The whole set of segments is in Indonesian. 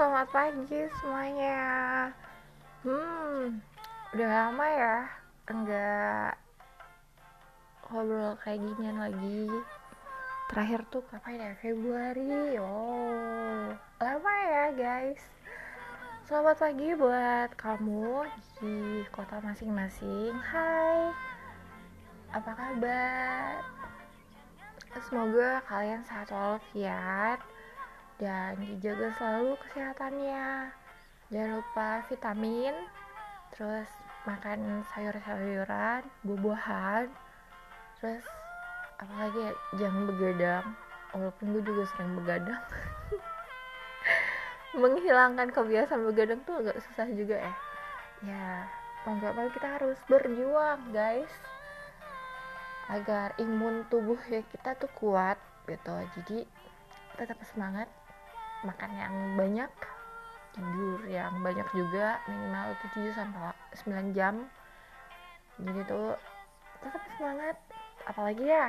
selamat pagi semuanya. Hmm, udah lama ya enggak ngobrol kayak ginian lagi. Terakhir tuh kapan ya? Februari. Oh, lama ya guys. Selamat pagi buat kamu di kota masing-masing. Hai, apa kabar? Semoga kalian sehat walafiat dan dijaga selalu kesehatannya. Jangan lupa vitamin, terus makan sayur-sayuran, buah-buahan, terus apalagi ya, jangan begadang. Walaupun gue juga sering begadang. Menghilangkan kebiasaan begadang tuh agak susah juga ya. Ya, mau gak mau kita harus berjuang guys agar imun tubuh ya kita tuh kuat gitu jadi tetap semangat makan yang banyak tidur yang banyak juga minimal 7 sampai 9 jam. Jadi tuh tetap semangat. Apalagi ya?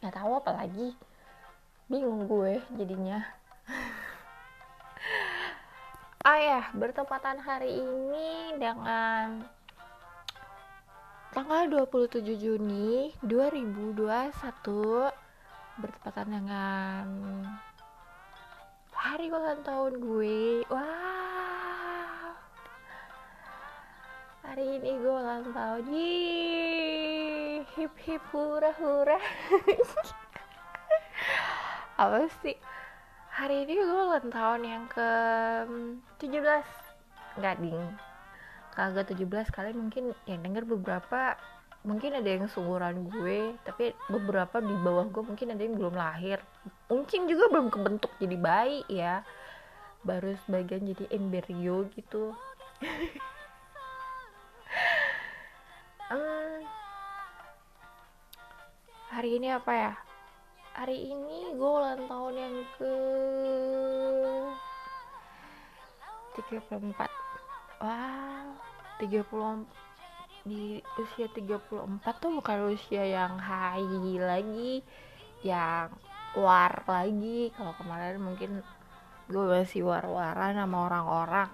Nggak tahu apalagi. Bingung gue jadinya. Ah ya bertepatan hari ini dengan tanggal 27 Juni 2021 bertepatan dengan hari ulang tahun gue. Wow. Hari ini gue ulang tahun. Yeay, hip hip hura hura apa sih? Hari ini gue ulang tahun yang ke 17 nggak ding. Kagak 17 kali mungkin yang denger beberapa mungkin ada yang seumuran gue tapi beberapa di bawah gue mungkin ada yang belum lahir. Mungkin juga belum kebentuk jadi bayi ya. Baru sebagian jadi embrio gitu. Um, hari ini apa ya? Hari ini gue ulang tahun yang ke 34 wow 30 di usia 34 tuh bukan usia yang high lagi yang war lagi. Kalau kemarin mungkin gue masih war-waran sama orang-orang.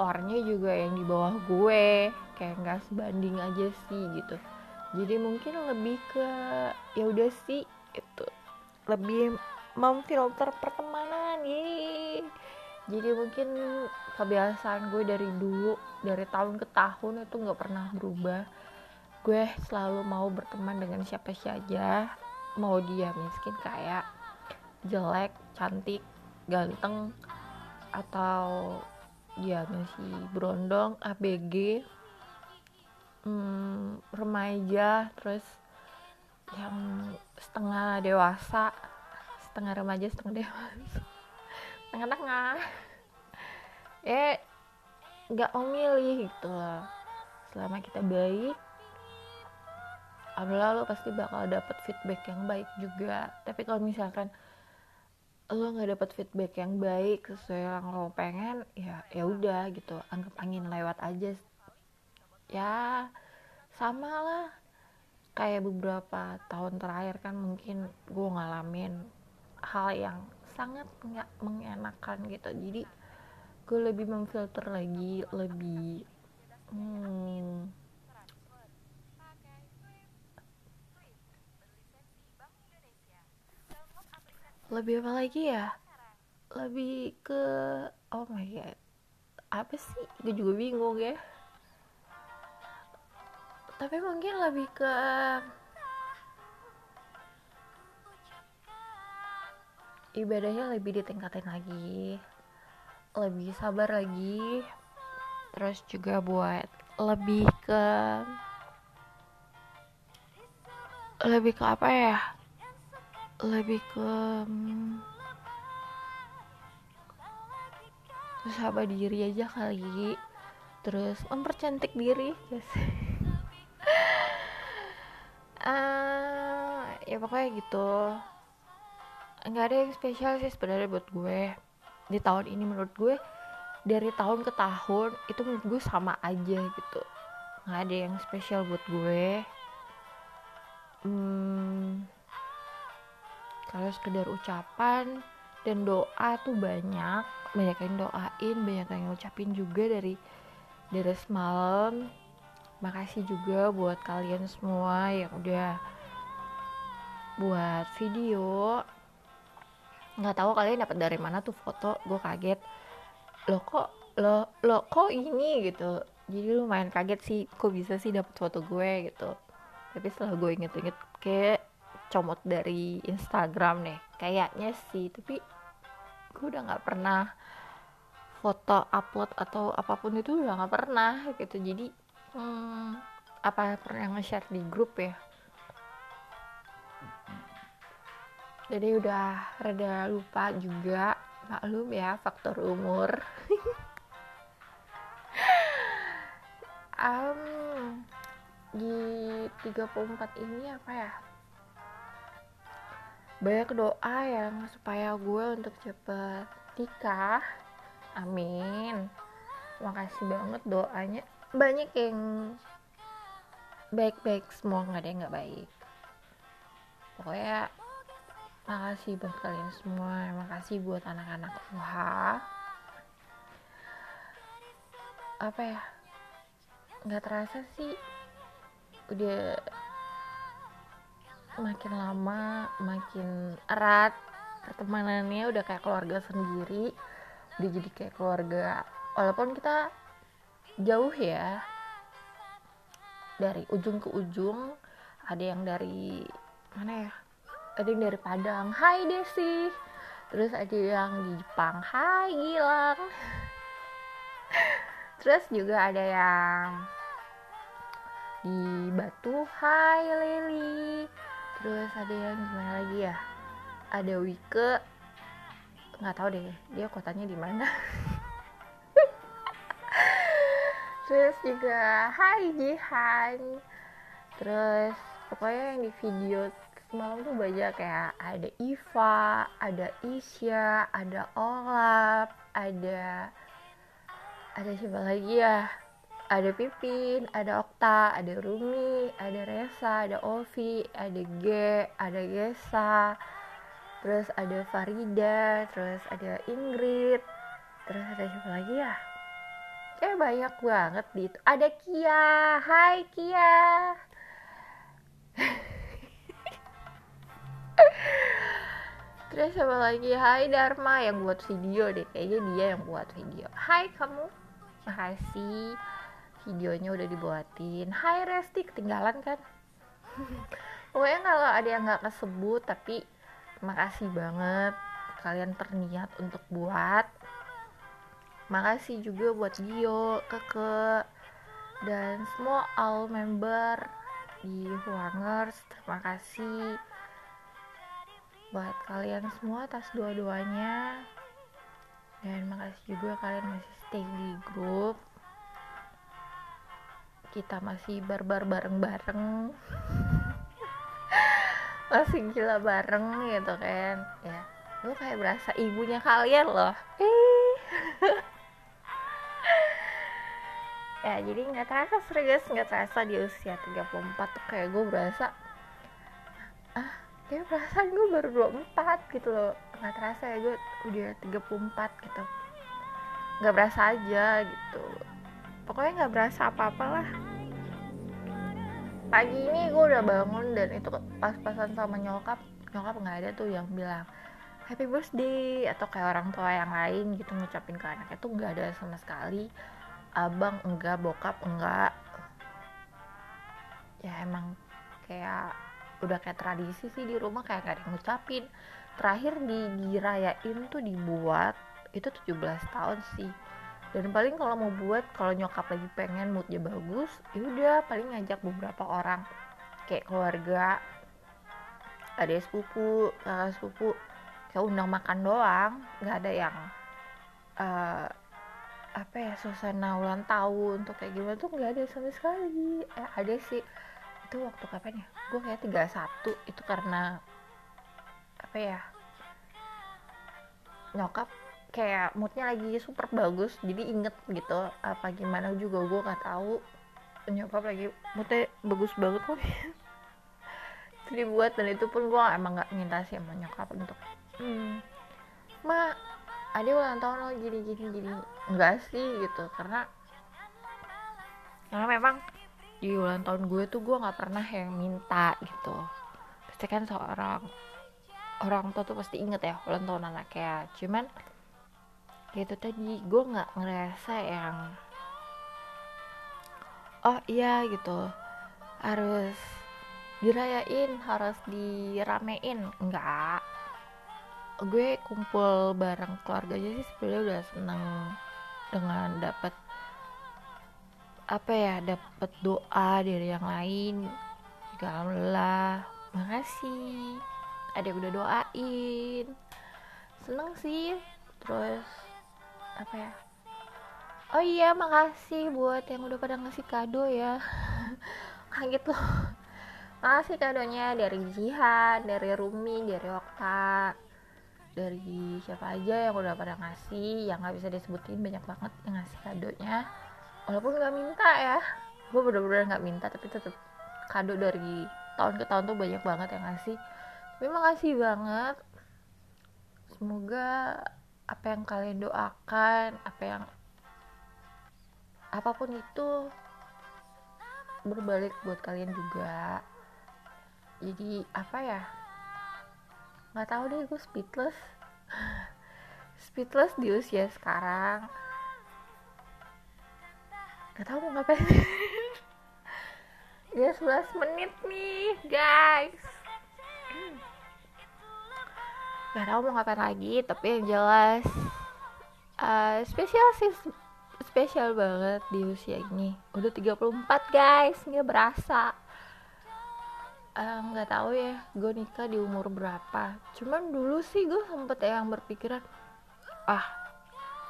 Orangnya juga yang di bawah gue kayak nggak sebanding aja sih gitu. Jadi mungkin lebih ke ya udah sih itu. Lebih memfilter pertemanan yeay jadi mungkin kebiasaan gue dari dulu dari tahun ke tahun itu nggak pernah berubah. Gue selalu mau berteman dengan siapa saja mau dia miskin kaya jelek cantik ganteng atau dia masih berondong ABG hmm, remaja terus yang setengah dewasa setengah remaja setengah dewasa tengah-tengah. Ya nggak memilih gitu loh selama kita baik alhamdulillah lo pasti bakal dapet feedback yang baik juga. Tapi kalau misalkan lo nggak dapet feedback yang baik sesuai yang lo pengen ya ya udah gitu. Anggap angin lewat aja. Ya sama lah. Kayak beberapa tahun terakhir kan mungkin gue ngalamin hal yang sangat nggak mengenakan gitu. Jadi gue lebih memfilter lagi lebih hmm, lebih apa lagi ya? Lebih ke oh my god apa sih? Gue juga bingung ya. Tapi mungkin lebih ke ibadahnya lebih ditingkatin lagi lebih sabar lagi. Terus juga buat lebih ke lebih ke apa ya? Lebih ke hmm, sabar diri aja kali. Terus mempercantik diri guys uh, ya pokoknya gitu nggak ada yang spesial sih sebenarnya buat gue. Di tahun ini menurut gue dari tahun ke tahun itu menurut gue sama aja gitu. Nggak ada yang spesial buat gue. Hmm, kalau sekedar ucapan dan doa tuh banyak. Banyak yang doain banyak yang ngucapin juga dari dari semalam. Makasih juga buat kalian semua yang udah buat video nggak tahu kalian dapat dari mana tuh foto gue kaget. Lo kok lo lo kok ini gitu. Jadi lumayan kaget sih kok bisa sih dapat foto gue gitu. Tapi setelah gue inget-inget kayak comot dari Instagram nih kayaknya sih tapi gue udah nggak pernah foto upload atau apa pun itu udah nggak pernah gitu. Jadi hmm, apa pernah nge-share di grup ya jadi udah rada lupa juga maklum ya faktor umur. Um, di 34 ini apa ya? Banyak doa yang supaya gue untuk cepet nikah. Amin. Makasih banget doanya. Banyak yang baik-baik semua nggak ada yang nggak baik. Pokoknya makasih buat kalian semua. Makasih buat anak-anak wah apa ya? Nggak terasa sih. Udah makin lama makin erat pertemanannya. Udah kayak keluarga sendiri. Udah jadi kayak keluarga. Walaupun kita jauh ya. Dari ujung ke ujung ada yang dari mana ya ada yang dari Padang Hai Desi. Terus ada yang di Jepang Hai Gilang. Terus juga ada yang di Batu Hai Leli. Terus ada yang gimana lagi ya? Ada Wike. Nggak tahu deh dia kotanya di mana. Terus juga Hai Jihan. Terus pokoknya yang di video semalam tuh banyak kayak ada Iva ada Isya ada Olap ada ada siapa lagi ya? Ada Pipin, ada Okta, ada Rumi, ada Resa, ada Ovi, ada G, ada Gesa, terus ada Farida, terus ada Ingrid, terus ada siapa lagi ya? kayak banyak banget di itu. Ada Kia. Hai Kia terus apa lagi? Hai Dharma yang buat video deh. Kayaknya dia yang buat video. Hai kamu. Makasih. Videonya udah dibuatin. Hai Resti ketinggalan kan? Pokoknya kalau ada yang nggak kesebut tapi makasih banget kalian terniat untuk buat. Makasih juga buat Gio, Keke, dan semua all member di Huangers. Terima kasih buat kalian semua atas dua-duanya. Dan makasih juga kalian masih stay di grup. Kita masih barbar bareng-bareng masih gila bareng gitu kan. Ya gue kayak berasa ibunya kalian loh. Ya jadi nggak terasa serius nggak terasa di usia 34 tuh kayak gue berasa ah kayak perasaan gue baru 24 gitu loh. Nggak terasa ya gue udah 34 gitu. Nggak berasa aja gitu. Pokoknya nggak berasa apa-apalah. Pagi ini gue udah bangun dan itu pas-pasan sama nyokap nyokap nggak ada tuh yang bilang happy birthday atau kayak orang tua yang lain gitu ngucapin ke anaknya tuh nggak ada sama sekali. Abang enggak bokap enggak. Ya emang kayak udah kayak tradisi sih di rumah kayak gak ada yang ngucapin. Terakhir di dirayain tuh dibuat itu 17 tahun sih. Dan paling kalau mau buat kalau nyokap lagi pengen moodnya bagus ya udah paling ngajak beberapa orang. Kayak keluarga ada sepupu kakak sepupu. Kayak undang makan doang nggak ada yang uh, apa ya suasana ulang tahun untuk kayak gimana tuh nggak ada sama sekali. Eh ada sih itu waktu kapan ya? Gue kayak tiga satu itu karena apa ya nyokap kayak moodnya lagi super bagus jadi inget gitu apa gimana juga gue nggak tahu. Nyokap lagi moodnya bagus banget kok. Itu dibuat dan itu pun gue emang nggak minta sih sama nyokap untuk hmm, ma ada ulang tahun lo gini gini gini. Enggak sih gitu karena karena memang di ulang tahun gue tuh gue nggak pernah yang minta gitu. Pasti kan seorang orang tua tuh pasti inget ya ulang tahun anaknya. Cuman gitu tadi gue nggak ngerasa yang oh iya gitu. Harus dirayain harus diramein. Enggak gue kumpul bareng keluarga aja sih sebenarnya udah seneng dengan dapat apa ya dapat doa dari yang lain. Juga alhamdulillah makasih. Ada yang udah doain. Seneng sih. Terus apa ya? Oh iya makasih buat yang udah pada ngasih kado ya. Kaget loh. Makasih kadonya dari Jihan dari Rumi dari Okta dari siapa aja yang udah pada ngasih. Yang nggak bisa disebutin banyak banget yang ngasih kadonya walaupun nggak minta ya. Gue bener-bener nggak minta tapi tetap kado dari tahun ke tahun tuh banyak banget yang ngasih. Memang kasih banget. Semoga apa yang kalian doakan apa yang apa pun itu berbalik buat kalian juga. Jadi apa ya? Nggak tahu deh gue speechless. Speechless di usia sekarang nggak tahu mau ngapain. Ya 11 menit nih guys. Nggak tahu mau ngapain lagi tapi yang jelas uh, spesial sih spesial banget di usia ini. Udah 34 guys. Nggak berasa. Nggak uh, tahu ya gue nikah di umur berapa. Cuman dulu sih gue sempet yang berpikiran ah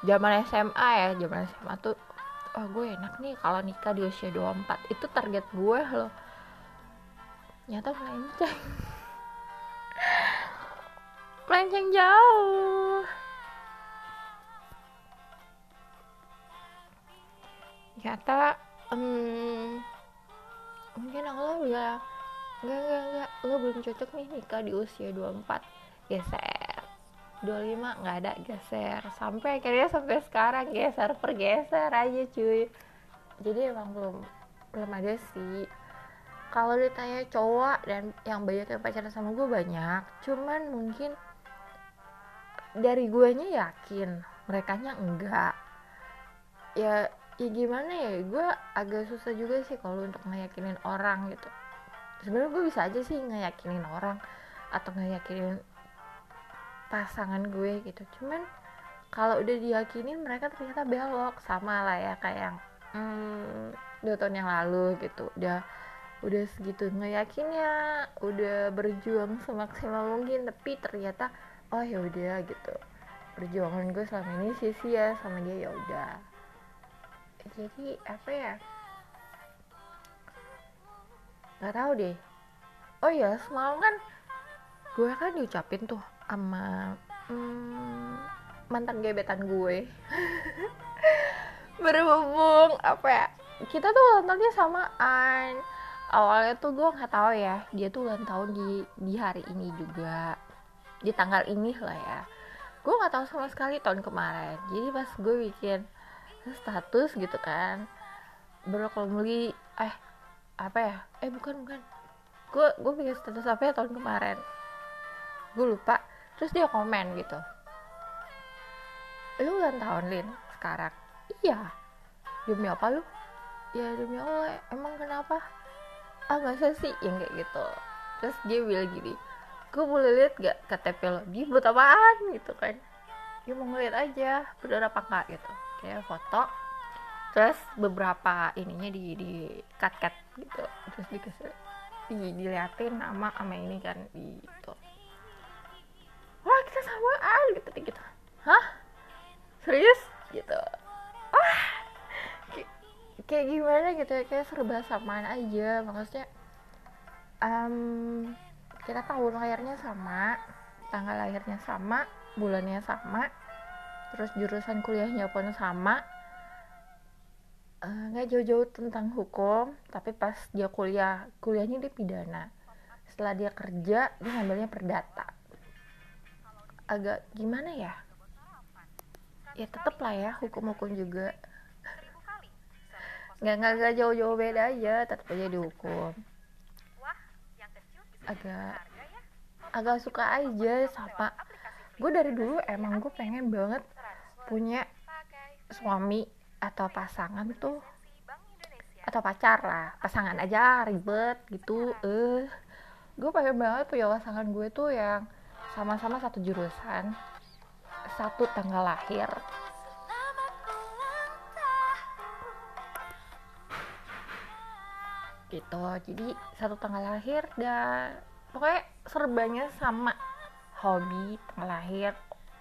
zaman SMA ya zaman SMA tuh oh gue enak nih kalau nikah di usia 24 itu target gue loh. Nyata melenceng. Melenceng jauh. Ternyata um, mungkin Allah bilang enggak enggak enggak. Lo belum cocok nih nikah di usia 24 geser 25 nggak ada geser. Sampai akhirnya sampai sekarang geser pergeser aja cuy. Jadi emang belum belum ada sih. Kalau ditanya cowok dan yang banyak yang pacaran sama gue banyak. Cuman mungkin dari gue nya yakin mereka nya enggak. Ya ya gimana ya gue agak susah juga sih kalau untuk ngeyakinin orang gitu. Sebenarnya gue bisa aja sih ngeyakinin orang atau ngeyakinin pasangan gue gitu. Cuman kalau udah diyakinin mereka ternyata belok. Sama lah ya kayak yang hmm, dua tahun yang lalu gitu. Udah udah segitu ngeyakinnya udah berjuang semaksimal mungkin tapi ternyata oh ya udah gitu. Perjuangan gue selama ini sia-sia sama dia ya udah. Jadi apa ya? Nggak tahu deh. Oh ya semalam kan gue kan diucapin tuh sama hmm, mantan gebetan gue. Berhubung apa ya kita tuh ulang tahunnya samaan awalnya tuh gue nggak tahu ya dia tuh ulang tahun di di hari ini juga. Di tanggal ini lah ya. Gue nggak tahu sama sekali tahun kemarin. Jadi pas gue bikin status gitu kan beli eh apa ya eh bukan bukan. Gue gue bikin status apa ya tahun kemarin? Gue lupa terus dia komen gitu. Lu ulang tahun lin sekarang? Iya. Demi apa lu? Ya demi allah emang kenapa? Ah masa sih? Yang kayak gitu. Terus dia bilang gini gue boleh lihat gak KTP lo? Dia buat apaan? Gitu kan. Dia mau ngeliat aja bener apa enggak? Gitu. Kayak foto terus beberapa ininya di di cut cut gitu. Terus dikasih di, diliatin nama sama ini kan di itu gimana gitu ya kayak serba samaan aja. Maksudnya um, kita tahun lahirnya sama tanggal lahirnya sama bulannya sama terus jurusan kuliahnya pun sama. Eh, nggak uh, jauh-jauh tentang hukum tapi pas dia kuliah kuliahnya dia pidana. Setelah dia kerja dia ngambilnya perdata agak gimana ya? Ya tetep lah ya hukum-hukum juga nggak nggak jauh-jauh beda aja tetap aja dihukum. Agak agak suka aja sama gue dari dulu emang gue pengen banget punya suami atau pasangan tuh atau pacar lah. Pasangan aja ribet gitu eh. Gue pengen banget punya pasangan gue tuh yang sama-sama satu jurusan satu tanggal lahir gitu. Jadi satu tanggal lahir dan pokoknya serbanya sama. Hobi tanggal lahir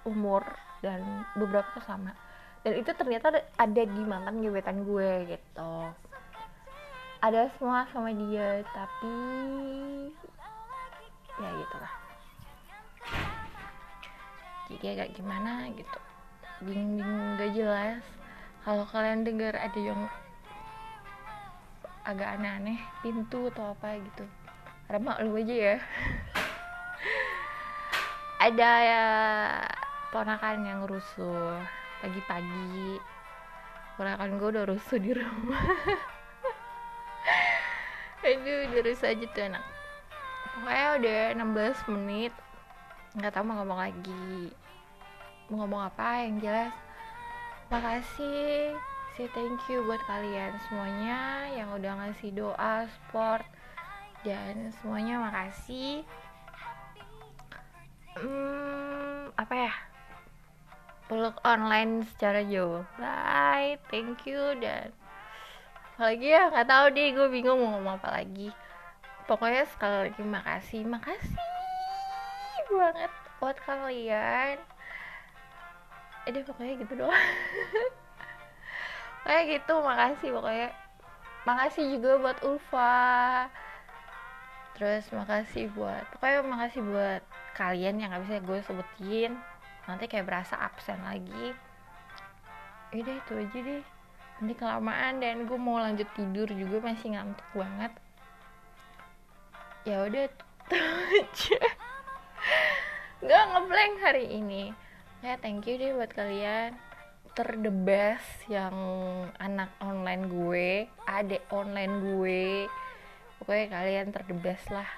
umur dan beberapa tuh sama. Dan itu ternyata ada di mantan gebetan gue gitu. Ada semua sama dia tapi ya gitulah. Jadi agak gimana gitu. Bingung-bingung gak jelas. Kalau kalian dengar ada yang agak aneh-aneh pintu atau apa gitu. Karena maklum aja ya. Ada ya ponakan yang rusuh pagi-pagi. Ponakan gue udah rusuh di rumah. Aduh udah rusuh aja tuh anak pokoknya udah 16 menit nggak tahu mau ngomong lagi. Mau ngomong apa yang jelas. Makasih say thank you buat kalian semuanya yang udah ngasih doa support dan semuanya makasih. Hmm, apa ya? Peluk online secara jauh. Bye thank you dan apalagi ya? Nggak tahu deh gue bingung mau ngomong apa lagi. Pokoknya sekali lagi makasih makasih banget buat kalian. Ini pokoknya gitu doang kayak gitu makasih pokoknya. Makasih juga buat Ulfa. Terus makasih buat pokoknya makasih buat kalian yang gak bisa gue sebutin. Nanti kayak berasa absen lagi. Udah itu aja deh. Nanti kelamaan dan gue mau lanjut tidur juga masih ngantuk banget. Ya udah aja. Nggak ngeblank hari ini. Ya thank you deh buat kalian ter the best yang anak online gue adek online gue. Pokoknya kalian ter the best lah.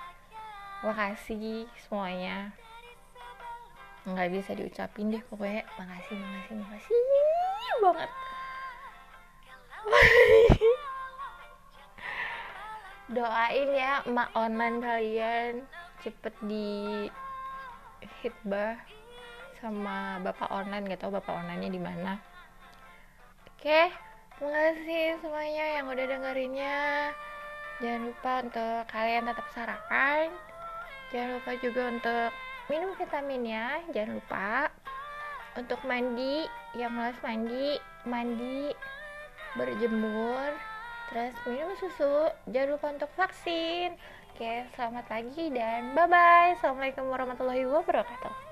Makasih semuanya. Nggak bisa diucapin deh pokoknya. Makasih makasih makasih banget. Doain ya emak online kalian. Cepet di hitbah sama bapak online. Gak tau bapak onlinenya di mana oke terima kasih semuanya yang udah dengerinnya. Jangan lupa untuk kalian tetap sarapan. Jangan lupa juga untuk minum vitaminnya jangan lupa untuk mandi yang malas mandi mandi berjemur terus minum susu. Jangan lupa untuk vaksin. Oke selamat pagi dan bye bye assalamualaikum warahmatullahi wabarakatuh